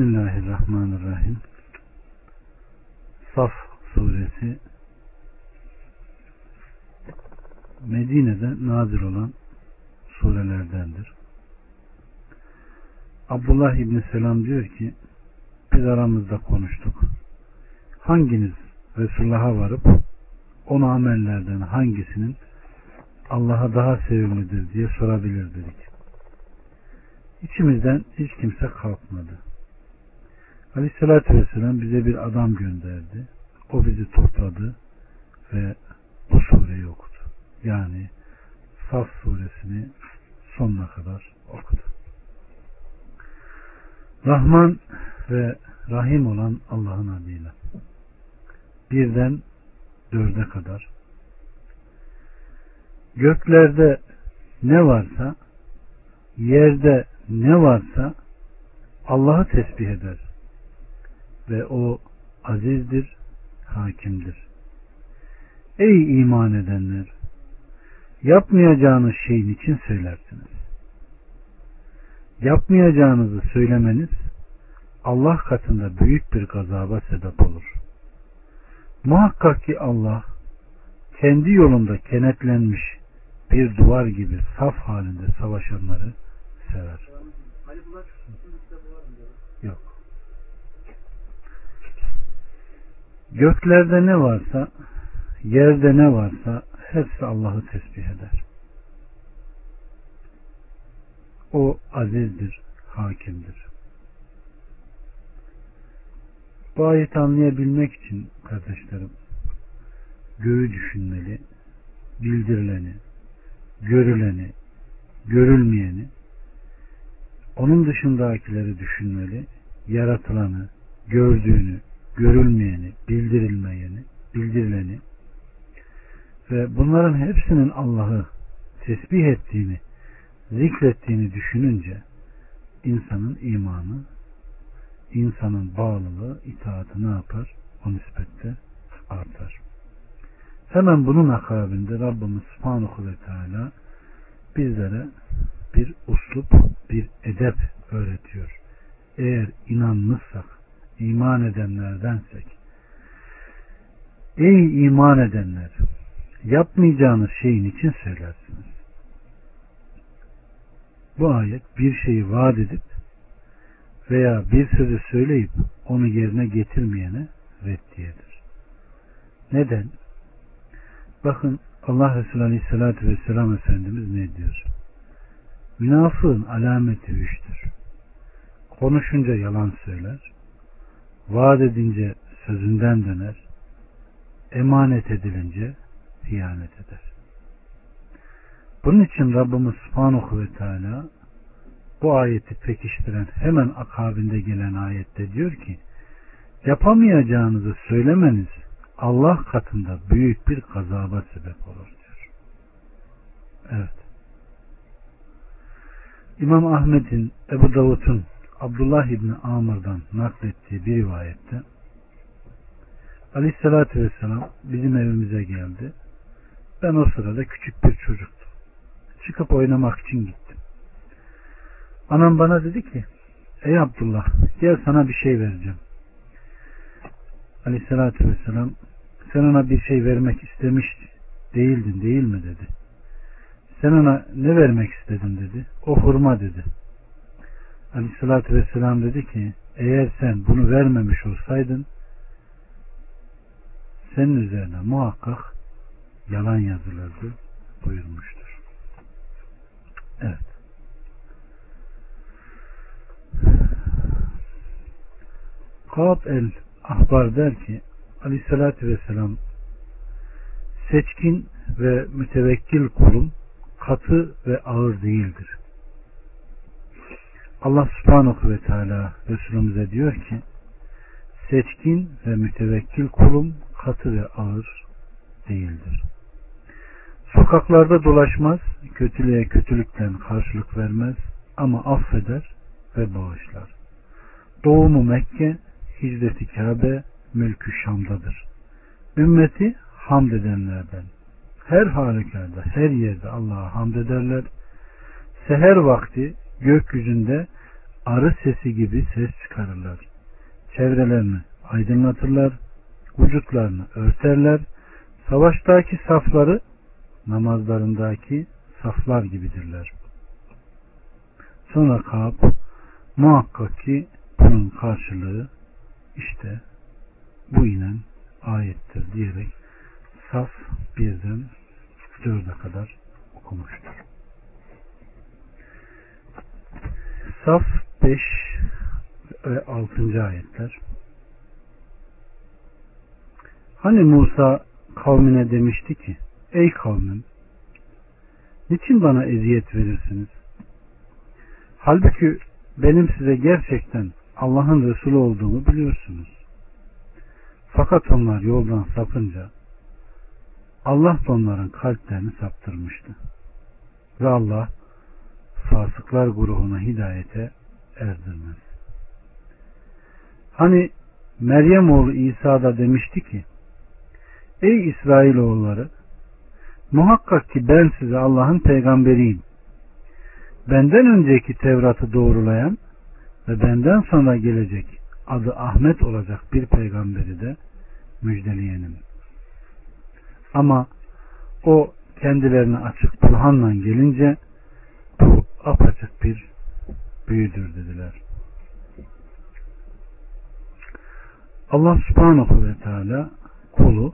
Bismillahirrahmanirrahim. Saf suresi Medine'de nazil olan surelerdendir. Abdullah İbni Selam diyor ki biz aramızda konuştuk. Hanginiz Resulullah'a varıp onu amellerden hangisinin Allah'a daha sevimlidir diye sorabilir dedik. İçimizden hiç kimse kalkmadı. Aleyhissalatü Vesselam bize bir adam gönderdi. O bizi topladı ve bu sureyi okudu. Yani Saf suresini sonuna kadar okudu. Rahman ve Rahim olan Allah'ın adıyla. Birden dörde kadar. Göklerde ne varsa, yerde ne varsa Allah'ı tesbih eder. Ve o azizdir, hakimdir. Ey iman edenler! Yapmayacağınız şeyin için söylersiniz. Yapmayacağınızı söylemeniz Allah katında büyük bir gazaba sebep olur. Muhakkak ki Allah kendi yolunda kenetlenmiş bir duvar gibi saf halinde savaşanları sever. Göklerde ne varsa, yerde ne varsa hepsi Allah'ı tesbih eder. O azizdir, hakimdir. Bu ayeti anlayabilmek için kardeşlerim göğü düşünmeli, bildirileni, görüleni, görülmeyeni, onun dışındakileri düşünmeli, yaratılanı, gördüğünü, görülmeyeni, bildirilmeyeni, bildirileni ve bunların hepsinin Allah'ı tesbih ettiğini, zikrettiğini düşününce insanın imanı, insanın bağlılığı, itaatı ne yapar? O nispette artar. Hemen bunun akabinde Rabbimiz Subhanahu ve Teala bizlere bir uslup, bir edep öğretiyor. Eğer inanmışsak, iman edenlerdensek, ey iman edenler, yapmayacağınız şeyin için söylersiniz. Bu ayet bir şeyi vaat edip veya bir sözü söyleyip onu yerine getirmeyene reddiyedir. Neden? Bakın Allah Resulü Aleyhisselatü Vesselam Efendimiz ne diyor? Münafığın alameti üçtür. Konuşunca yalan söyler, vaat edince sözünden döner, emanet edilince hıyanet eder. Bunun için Rabbimiz Subhanahu ve Teala bu ayeti pekiştiren hemen akabinde gelen ayette diyor ki yapamayacağınızı söylemeniz Allah katında büyük bir gazaba sebep olur diyor. Evet. İmam Ahmet'in, Ebu Davud'un, Abdullah İbni Amr'dan naklettiği bir rivayette Aleyhisselatü Vesselam bizim evimize geldi. Ben o sırada küçük bir çocuktum. Çıkıp oynamak için gittim. Anam bana dedi ki Ey Abdullah gel sana bir şey vereceğim. Aleyhissalatü Vesselam sen ona bir şey vermek istemiş değildin değil mi dedi. Sen ona ne vermek istedin dedi. O hurma dedi. Aleyhissalatü Vesselam dedi ki eğer sen bunu vermemiş olsaydın senin üzerine muhakkak yalan yazılırdı buyurmuştur. Evet. Kab el Ahbar der ki Aleyhissalatü Vesselam seçkin ve mütevekkil kulum katı ve ağır değildir. Allah subhanahu ve teala Resulümüze diyor ki seçkin ve mütevekkil kulum katı ve ağır değildir. Sokaklarda dolaşmaz, kötülüğe kötülükten karşılık vermez ama affeder ve bağışlar. Doğumu Mekke, hicreti Kabe, mülkü Şam'dadır. Ümmeti hamd edenlerden. Her halükarda, her yerde Allah'a hamd ederler. Seher vakti gökyüzünde arı sesi gibi ses çıkarırlar. Çevrelerini aydınlatırlar, vücutlarını örterler, savaştaki safları namazlarındaki saflar gibidirler. Sonra Kab muhakkak ki bunun karşılığı işte bu inen ayettir diyerek saf birden dörde kadar okumuştur. Saf 5 ve 6. ayetler Hani Musa kavmine demişti ki Ey kavmim niçin bana eziyet verirsiniz? Halbuki benim size gerçekten Allah'ın Resulü olduğumu biliyorsunuz. Fakat onlar yoldan sapınca Allah da onların kalplerini saptırmıştı. Ve Allah fasıklar grubuna hidayete erdirmez. Hani Meryem oğlu İsa da demişti ki Ey İsrailoğulları muhakkak ki ben size Allah'ın peygamberiyim. Benden önceki Tevrat'ı doğrulayan ve benden sonra gelecek adı Ahmet olacak bir peygamberi de müjdeleyenim. Ama o kendilerine açık burhanla gelince bu apaçık bir büyüdür dediler. Allah subhanahu ve teala kulu,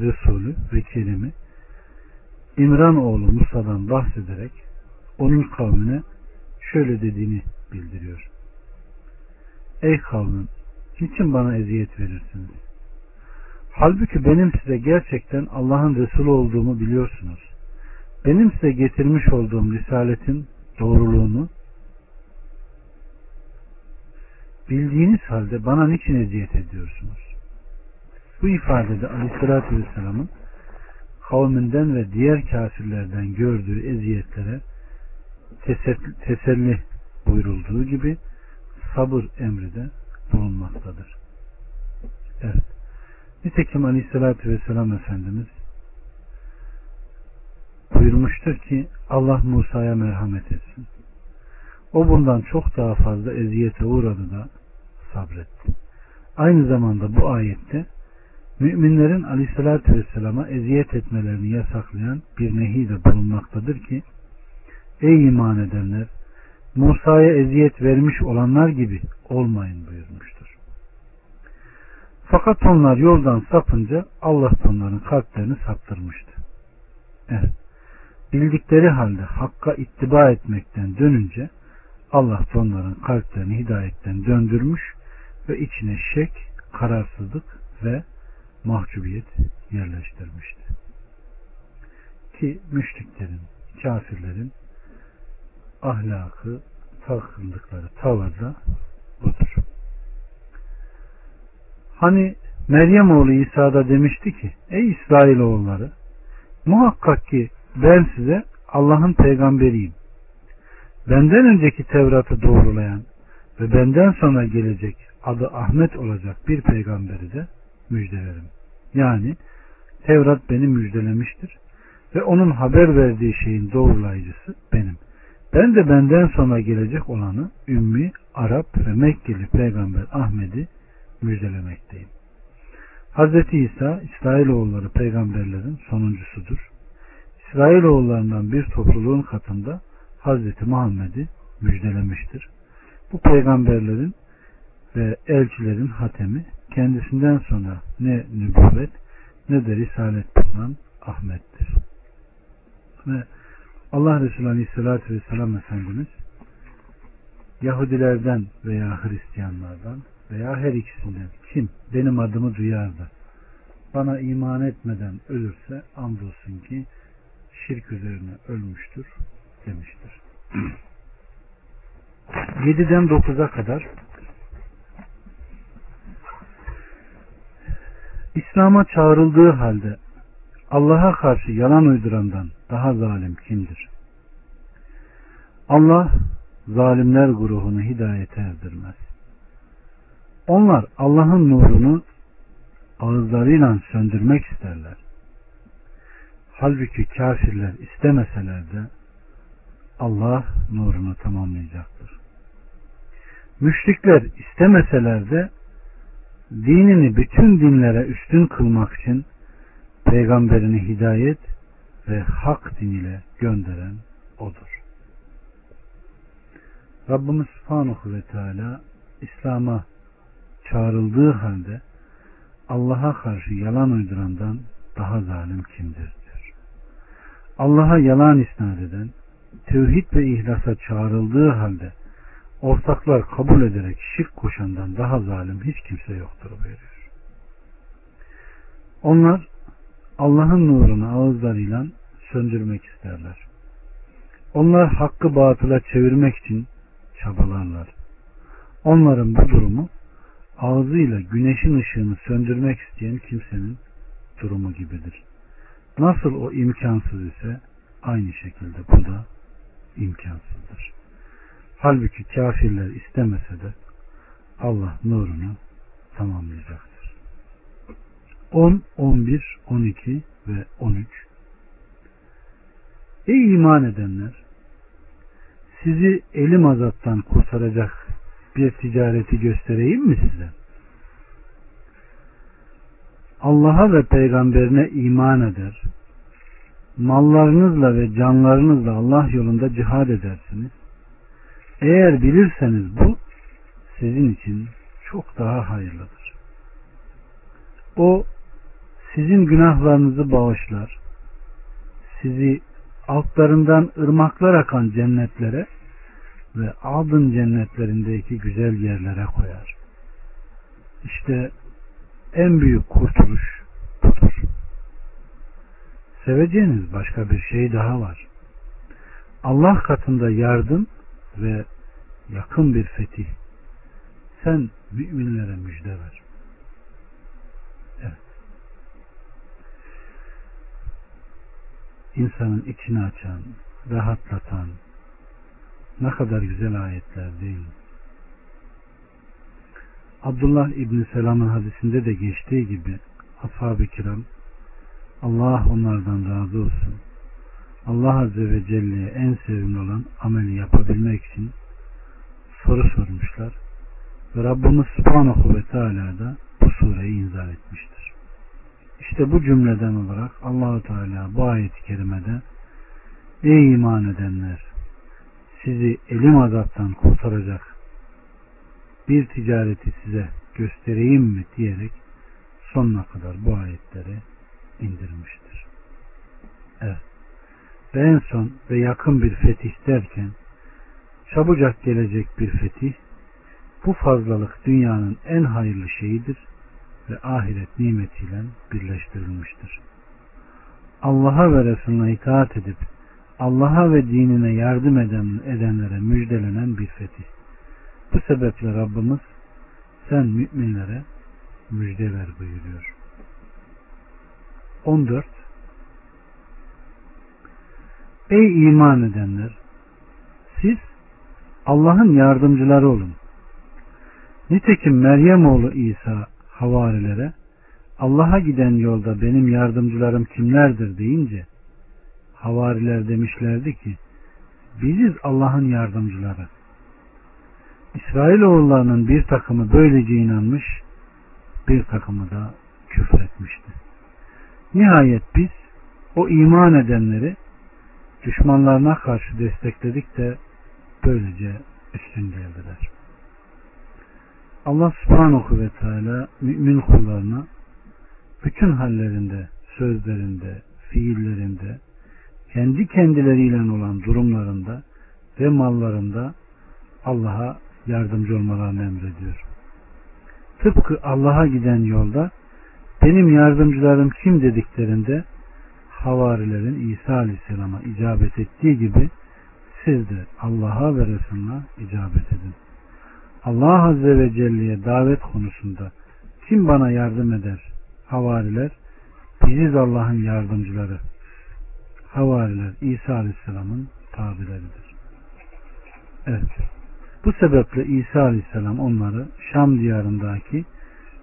Resulü ve Kerim'i İmran oğlu Musa'dan bahsederek onun kavmine şöyle dediğini bildiriyor. Ey kavmim, niçin bana eziyet verirsiniz? Halbuki benim size gerçekten Allah'ın Resulü olduğumu biliyorsunuz. Benim size getirmiş olduğum risaletin doğruluğunu bildiğiniz halde bana niçin eziyet ediyorsunuz? Bu ifadede Aleyhisselatü Vesselam'ın kavminden ve diğer kafirlerden gördüğü eziyetlere teselli buyurulduğu gibi sabır emri de bulunmaktadır. Evet. Nitekim Aleyhisselatü Vesselam Efendimiz buyurmuştur ki Allah Musa'ya merhamet etsin. O bundan çok daha fazla eziyete uğradı da sabretti. Aynı zamanda bu ayette müminlerin Aleyhisselatü Vesselam'a eziyet etmelerini yasaklayan bir nehi de bulunmaktadır ki Ey iman edenler Musa'ya eziyet vermiş olanlar gibi olmayın buyurmuştur. Fakat onlar yoldan sapınca Allah onların kalplerini saptırmıştı. Evet. Bildikleri halde hakka ittiba etmekten dönünce Allah onların kalplerini hidayetten döndürmüş ve içine şek, kararsızlık ve mahcubiyet yerleştirmişti. Ki müşriklerin, kafirlerin ahlakı, takıldıkları tavır da budur. Hani Meryem oğlu İsa da demişti ki Ey İsrailoğulları muhakkak ki ben size Allah'ın peygamberiyim. Benden önceki Tevrat'ı doğrulayan ve benden sonra gelecek adı Ahmet olacak bir peygamberi de müjdelerim. Yani Tevrat beni müjdelemiştir ve onun haber verdiği şeyin doğrulayıcısı benim. Ben de benden sonra gelecek olanı Ümmi, Arap ve Mekkeli peygamber Ahmet'i müjdelemekteyim. Hz. İsa İsrailoğulları peygamberlerin sonuncusudur. İsrailoğullarından bir topluluğun katında Hz. Muhammed'i müjdelemiştir. Bu peygamberlerin ve elçilerin hatemi kendisinden sonra ne nübüvvet ne de risalet bulunan Ahmet'tir. Ve Allah Resulü Aleyhisselatü Vesselam Efendimiz Yahudilerden veya Hristiyanlardan veya her ikisinden kim benim adımı duyar da bana iman etmeden ölürse andolsun ki şirk üzerine ölmüştür demiştir. 7'den 9'a kadar İslam'a çağrıldığı halde Allah'a karşı yalan uydurandan daha zalim kimdir? Allah zalimler grubunu hidayete erdirmez. Onlar Allah'ın nurunu ağızlarıyla söndürmek isterler. Halbuki kafirler istemeseler de Allah nurunu tamamlayacaktır. Müşrikler istemeseler de dinini bütün dinlere üstün kılmak için peygamberini hidayet ve hak din ile gönderen odur. Rabbimiz Subhanahu ve Teala İslam'a çağrıldığı halde Allah'a karşı yalan uydurandan daha zalim kimdir diyor. Allah'a yalan isnat eden, tevhid ve ihlasa çağrıldığı halde ortaklar kabul ederek şirk koşandan daha zalim hiç kimse yoktur buyuruyor. Onlar Allah'ın nurunu ağızlarıyla söndürmek isterler. Onlar hakkı batıla çevirmek için çabalarlar. Onların bu durumu ağzıyla güneşin ışığını söndürmek isteyen kimsenin durumu gibidir. Nasıl o imkansız ise aynı şekilde bu da imkansızdır. Halbuki kafirler istemese de Allah nurunu tamamlayacaktır. 10, 11, 12 ve 13 Ey iman edenler! Sizi elim azaptan kurtaracak bir ticareti göstereyim mi size? Allah'a ve peygamberine iman eder, mallarınızla ve canlarınızla Allah yolunda cihad edersiniz. Eğer bilirseniz bu sizin için çok daha hayırlıdır. O sizin günahlarınızı bağışlar, sizi altlarından ırmaklar akan cennetlere ve adın cennetlerindeki güzel yerlere koyar. İşte en büyük kurtuluş budur. Seveceğiniz başka bir şey daha var. Allah katında yardım ve yakın bir fetih. Sen müminlere müjde ver. Evet. İnsanın içini açan, rahatlatan, ne kadar güzel ayetler değil mi? Abdullah İbni Selam'ın hadisinde de geçtiği gibi ashab-ı kiram Allah onlardan razı olsun. Allah Azze ve Celle'ye en sevimli olan ameli yapabilmek için soru sormuşlar. Ve Rabbimiz Subhanahu ve Teala da bu sureyi inzal etmiştir. İşte bu cümleden olarak Allahu Teala bu ayet-i kerimede Ey iman edenler sizi elim azaptan kurtaracak bir ticareti size göstereyim mi diyerek sonuna kadar bu ayetleri indirmiştir. Evet. Ve en son ve yakın bir fetih derken çabucak gelecek bir fetih bu fazlalık dünyanın en hayırlı şeyidir ve ahiret nimetiyle birleştirilmiştir. Allah'a ve Resulüne itaat edip Allah'a ve dinine yardım eden, edenlere müjdelenen bir fetih. Bu sebeple Rabbimiz sen müminlere müjde ver buyuruyor. 14 Ey iman edenler! Siz Allah'ın yardımcıları olun. Nitekim Meryem oğlu İsa havarilere Allah'a giden yolda benim yardımcılarım kimlerdir deyince havariler demişlerdi ki biziz Allah'ın yardımcıları. İsrailoğullarının bir takımı böylece inanmış bir takımı da küfür etmişti. Nihayet biz o iman edenleri düşmanlarına karşı destekledik de böylece üstün geldiler. Allah subhanahu ve teala mümin kullarına bütün hallerinde, sözlerinde, fiillerinde, kendi kendileriyle olan durumlarında ve mallarında Allah'a yardımcı olmalarını emrediyor. Tıpkı Allah'a giden yolda benim yardımcılarım kim dediklerinde havarilerin İsa Aleyhisselam'a icabet ettiği gibi siz de Allah'a ve Resulüne icabet edin. Allah Azze ve Celle'ye davet konusunda kim bana yardım eder? Havariler biziz Allah'ın yardımcıları. Havariler İsa Aleyhisselam'ın tabileridir. Evet. Bu sebeple İsa Aleyhisselam onları Şam diyarındaki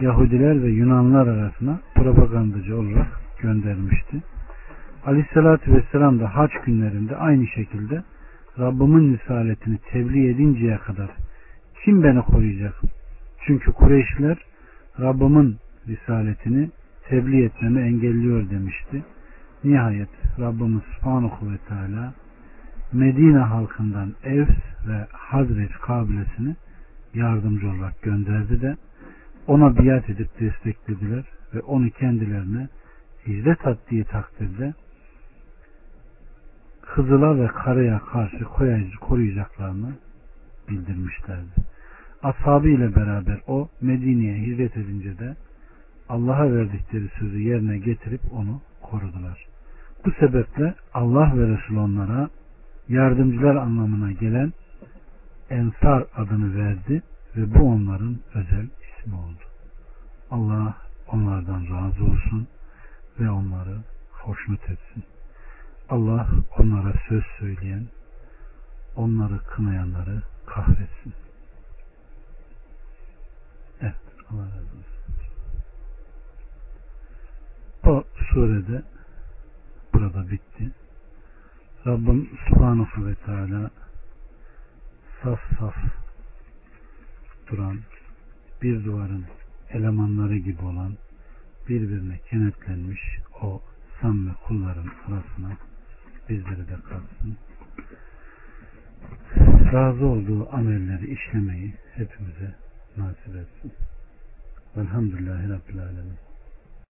Yahudiler ve Yunanlar arasına propagandacı olarak göndermişti. Aleyhissalatü Vesselam da haç günlerinde aynı şekilde Rabbimin risaletini tebliğ edinceye kadar Kim beni koruyacak? Çünkü Kureyşliler Rabbimin risaletini tebliğ etmemi engelliyor demişti. Nihayet Rabbimiz Subhanahu ve Teala Medine halkından Evs ve Hazreç kabilesini yardımcı olarak gönderdi de ona biat edip desteklediler ve onu kendilerine hicret ettiği takdirde Kızıl'a ve Kara'ya karşı koruyacaklarını bildirmişlerdi. Ashabı ile beraber o Medine'ye hicret edince de Allah'a verdikleri sözü yerine getirip onu korudular. Bu sebeple Allah ve Resul onlara yardımcılar anlamına gelen Ensar adını verdi ve bu onların özel ismi oldu. Allah onlardan razı olsun ve onları hoşnut etsin. Allah onlara söz söyleyen, onları kınayanları kahretsin. Evet, Allah razı olsun. O surede burada bitti. Rabbim Subhanahu ve Teala saf saf duran bir duvarın elemanları gibi olan birbirine kenetlenmiş o samimi kulların arasına bizleri de kalsın. Razı olduğu amelleri işlemeyi hepimize nasip etsin. Velhamdülillahi Rabbil Alemin.